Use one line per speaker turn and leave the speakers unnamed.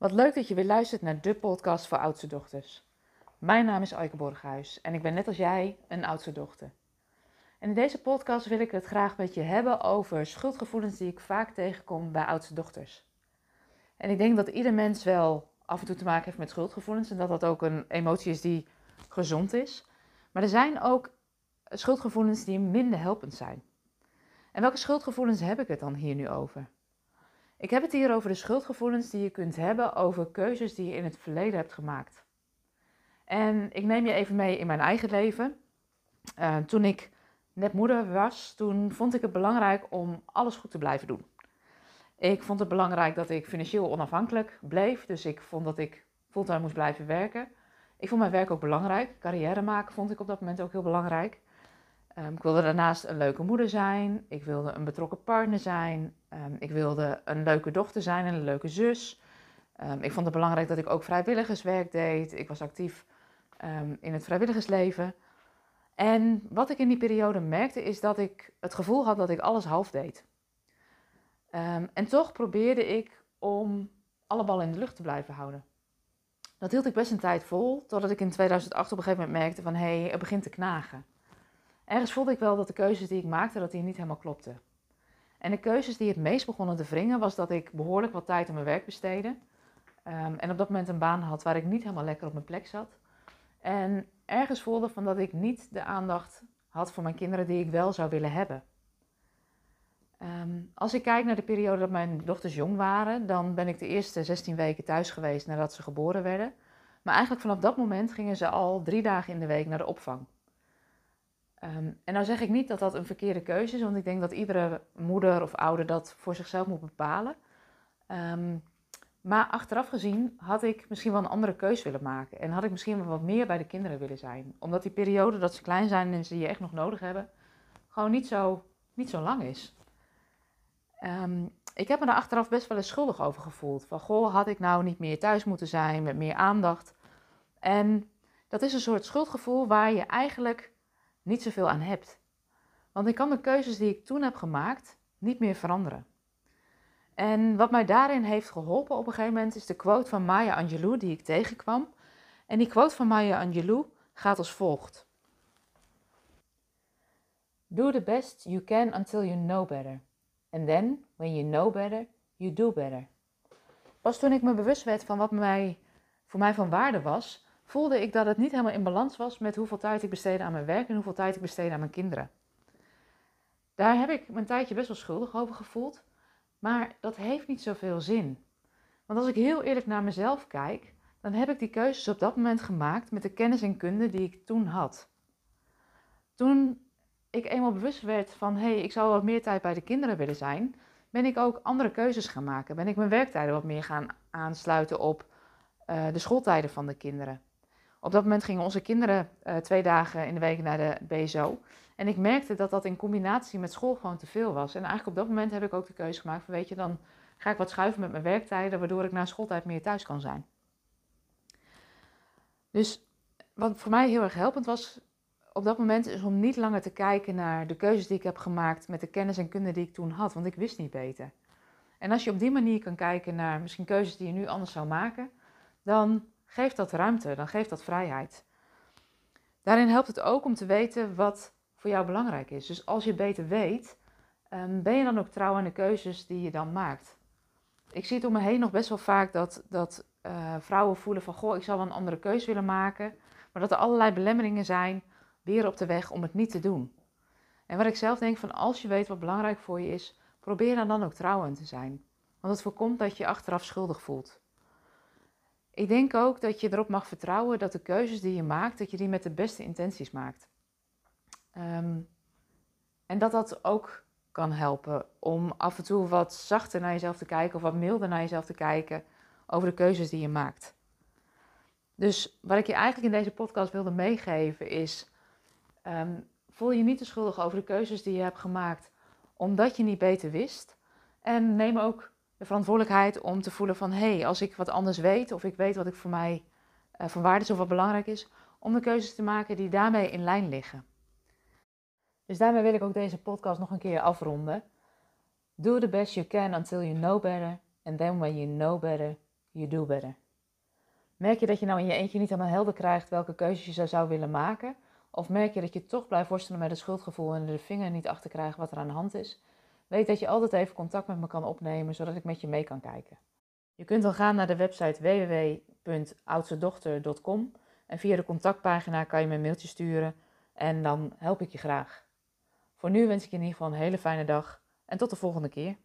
Wat leuk dat je weer luistert naar de podcast voor oudste dochters. Mijn naam is Aike Borghuis en ik ben net als jij een oudste dochter. En in deze podcast wil ik het graag met je hebben over schuldgevoelens die ik vaak tegenkom bij oudste dochters. En ik denk dat ieder mens wel af en toe te maken heeft met schuldgevoelens en dat dat ook een emotie is die gezond is. Maar er zijn ook schuldgevoelens die minder helpend zijn. En welke schuldgevoelens heb ik het dan hier nu over? Ik heb het hier over de schuldgevoelens die je kunt hebben over keuzes die je in het verleden hebt gemaakt. En ik neem je even mee in mijn eigen leven. Uh, toen ik net moeder was, toen vond ik het belangrijk om alles goed te blijven doen. Ik vond het belangrijk dat ik financieel onafhankelijk bleef, dus ik vond dat ik fulltime moest blijven werken. Ik vond mijn werk ook belangrijk. Carrière maken vond ik op dat moment ook heel belangrijk. Um, ik wilde daarnaast een leuke moeder zijn. Ik wilde een betrokken partner zijn. Um, ik wilde een leuke dochter zijn en een leuke zus. Um, ik vond het belangrijk dat ik ook vrijwilligerswerk deed. Ik was actief in het vrijwilligersleven. En wat ik in die periode merkte is dat ik het gevoel had dat ik alles half deed. en toch probeerde ik om alle ballen in de lucht te blijven houden. Dat hield ik best een tijd vol, totdat ik in 2008 op een gegeven moment merkte van hé, hey, het begint te knagen ergens voelde ik wel dat de keuzes die ik maakte, dat die niet helemaal klopten. En de keuzes die het meest begonnen te wringen, was dat ik behoorlijk wat tijd aan mijn werk besteedde. Um, en op dat moment een baan had waar ik niet helemaal lekker op mijn plek zat. En ergens voelde van dat ik niet de aandacht had voor mijn kinderen die ik wel zou willen hebben. Um, als ik kijk naar de periode dat mijn dochters jong waren, dan ben ik de eerste 16 weken thuis geweest nadat ze geboren werden. Maar eigenlijk vanaf dat moment gingen ze al drie dagen in de week naar de opvang. Um, en nou zeg ik niet dat dat een verkeerde keuze is, want ik denk dat iedere moeder of ouder dat voor zichzelf moet bepalen. Um, maar achteraf gezien had ik misschien wel een andere keuze willen maken. En had ik misschien wel wat meer bij de kinderen willen zijn. Omdat die periode dat ze klein zijn en ze je echt nog nodig hebben, gewoon niet zo, niet zo lang is. Um, ik heb me daar achteraf best wel eens schuldig over gevoeld. Van goh, had ik nou niet meer thuis moeten zijn met meer aandacht? En dat is een soort schuldgevoel waar je eigenlijk niet zoveel aan hebt. Want ik kan de keuzes die ik toen heb gemaakt niet meer veranderen. En wat mij daarin heeft geholpen op een gegeven moment is de quote van Maya Angelou die ik tegenkwam. En die quote van Maya Angelou gaat als volgt. Do the best you can until you know better. And then, when you know better, you do better. Pas toen ik me bewust werd van wat mij, voor mij van waarde was, voelde ik dat het niet helemaal in balans was met hoeveel tijd ik besteedde aan mijn werk en hoeveel tijd ik besteedde aan mijn kinderen. Daar heb ik mijn tijdje best wel schuldig over gevoeld, maar dat heeft niet zoveel zin. Want als ik heel eerlijk naar mezelf kijk, dan heb ik die keuzes op dat moment gemaakt met de kennis en kunde die ik toen had. Toen ik eenmaal bewust werd van hé, hey, ik zou wat meer tijd bij de kinderen willen zijn, ben ik ook andere keuzes gaan maken. Ben ik mijn werktijden wat meer gaan aansluiten op uh, de schooltijden van de kinderen. Op dat moment gingen onze kinderen uh, twee dagen in de week naar de BSO. En ik merkte dat dat in combinatie met school gewoon te veel was. En eigenlijk op dat moment heb ik ook de keuze gemaakt van weet je, dan ga ik wat schuiven met mijn werktijden, waardoor ik na schooltijd meer thuis kan zijn. Dus wat voor mij heel erg helpend was op dat moment is om niet langer te kijken naar de keuzes die ik heb gemaakt met de kennis en kunde die ik toen had, want ik wist niet beter. En als je op die manier kan kijken naar misschien keuzes die je nu anders zou maken, dan geeft dat ruimte, dan geeft dat vrijheid. Daarin helpt het ook om te weten wat voor jou belangrijk is. Dus als je beter weet, ehm, ben je dan ook trouw aan de keuzes die je dan maakt. Ik zie het om me heen nog best wel vaak dat, dat uh, vrouwen voelen van... goh, ik zou wel een andere keuze willen maken... maar dat er allerlei belemmeringen zijn weer op de weg om het niet te doen. En wat ik zelf denk van als je weet wat belangrijk voor je is... probeer dan dan ook trouw aan te zijn. Want het voorkomt dat je je achteraf schuldig voelt. Ik denk ook dat je erop mag vertrouwen dat de keuzes die je maakt, dat je die met de beste intenties maakt. Um, en dat dat ook kan helpen om af en toe wat zachter naar jezelf te kijken of wat milder naar jezelf te kijken over de keuzes die je maakt. Dus wat ik je eigenlijk in deze podcast wilde meegeven is: um, voel je niet te schuldig over de keuzes die je hebt gemaakt omdat je niet beter wist. En neem ook de verantwoordelijkheid om te voelen van hé, hey, als ik wat anders weet of ik weet wat ik voor mij uh, van waarde is of wat belangrijk is, om de keuzes te maken die daarmee in lijn liggen. Dus daarmee wil ik ook deze podcast nog een keer afronden. Do the best you can until you know better. And then when you know better, you do better. Merk je dat je nou in je eentje niet helemaal helder krijgt welke keuzes je zou willen maken? Of merk je dat je toch blijft worstelen met het schuldgevoel en er de vinger niet achter krijgt wat er aan de hand is? Weet dat je altijd even contact met me kan opnemen, zodat ik met je mee kan kijken. Je kunt dan gaan naar de website www.oudstedochter.com en via de contactpagina kan je me een mailtje sturen en dan help ik je graag. Voor nu wens ik je in ieder geval een hele fijne dag en tot de volgende keer.